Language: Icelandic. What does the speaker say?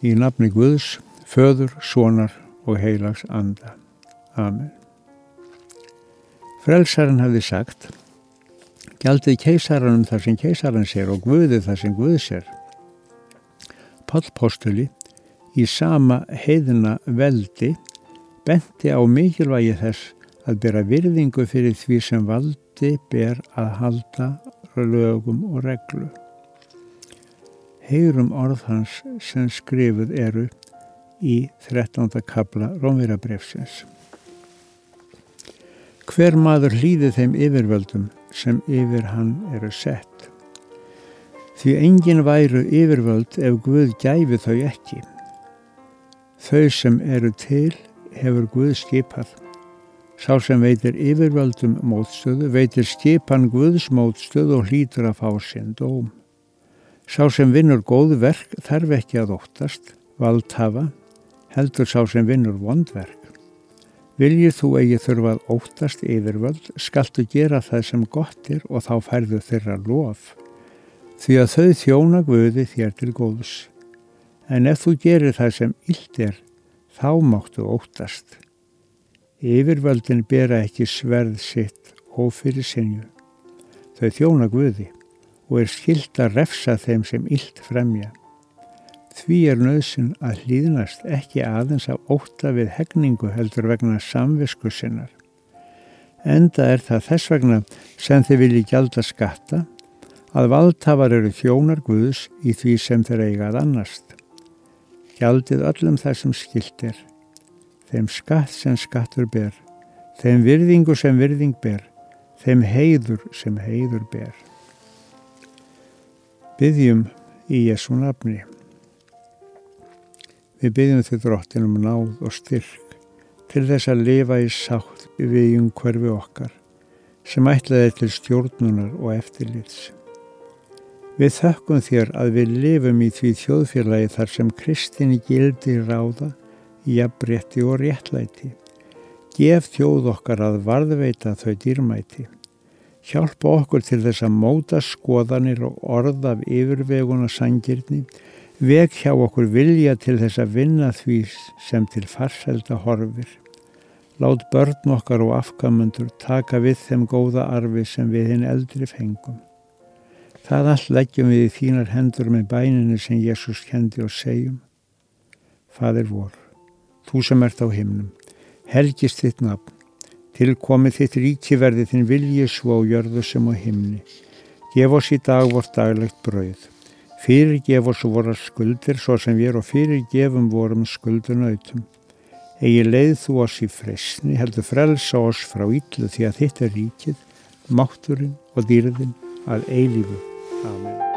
Í nafni Guðs, föður, sonar og heilags anda. Amen. Frelsarinn hafði sagt, gjaldið keisaranum þar sem keisaran sér og Guðið þar sem Guð sér. Pál Postuli í sama heiðina veldi benti á mikilvægi þess að bera virðingu fyrir því sem valdi ber að halda lögum og reglu. Heyrum orð hans sem skrifuð eru í 13. kabla Rómvirabrefsins. Hver maður hlýði þeim yfirvöldum sem yfir hann eru sett. Því engin væru yfirvöld ef Guð gæfi þau ekki. Þau sem eru til hefur Guð skipað. Sá sem veitir yfirvöldum mótstöðu veitir skipan Guðs mótstöðu og hlýtur að fá sinn dóm. Sá sem vinnur góð verk þarf ekki að óttast, valdhafa, heldur sá sem vinnur vondverk. Viljið þú eigi þurfa að óttast yfirvöld, skaltu gera það sem gott er og þá færðu þeirra lof. Því að þau þjóna Guði þér til góðs. En ef þú gerir það sem illt er, þá máttu óttast. Yfirvöldin bera ekki sverð sitt ófyrir sinju. Þau þjóna Guði og er skilt að refsa þeim sem illt fremja. Því er nöðsinn að hlýðnast ekki aðeins af óta við hegningu heldur vegna samvisku sinnar. Enda er það þess vegna sem þið vilji gjalda skatta að valdhafar eru þjónar Guðs í því sem þeir eigað annast. Gjaldið öllum þessum skiltir þeim skatt sem skattur ber, þeim virðingu sem virðing ber, þeim heiður sem heiður ber. Byggjum í Jésu nafni. Við byggjum því drottinum náð og styrk til þess að lifa í sátt við umhverfi okkar sem ætlaði til stjórnunar og eftirlits. Við þökkum þér að við lifum í því þjóðfélagi þar sem kristinni gildi ráða jafnrétti og réttlæti. Gef þjóð okkar að varðveita þau dýrmæti. Hjálpa okkur til þess að móta skoðanir og orð af yfirveguna sangirni. Veg hjá okkur vilja til þess að vinna því sem til farselda horfir. Lát börn okkar og afkamundur taka við þeim góða arfi sem við hinn eldri fengum. Það allt leggjum við í þínar hendur með bæninu sem Jésús kendi og segjum. Fadir vor þú sem ert á himnum, helgist þitt nafn, tilkomið þitt ríki verði þinn vilji svo jörðu sem á himni. Gef oss í dag vort daglegt brauð. Fyrir gef oss voru skuldir svo sem við og fyrir gefum vorum skuldunautum. Egi leið þú oss í fresni, heldur frelsa oss frá yllu því að þitt er ríkið, mátturinn og dýrðin að eilífu. Amen.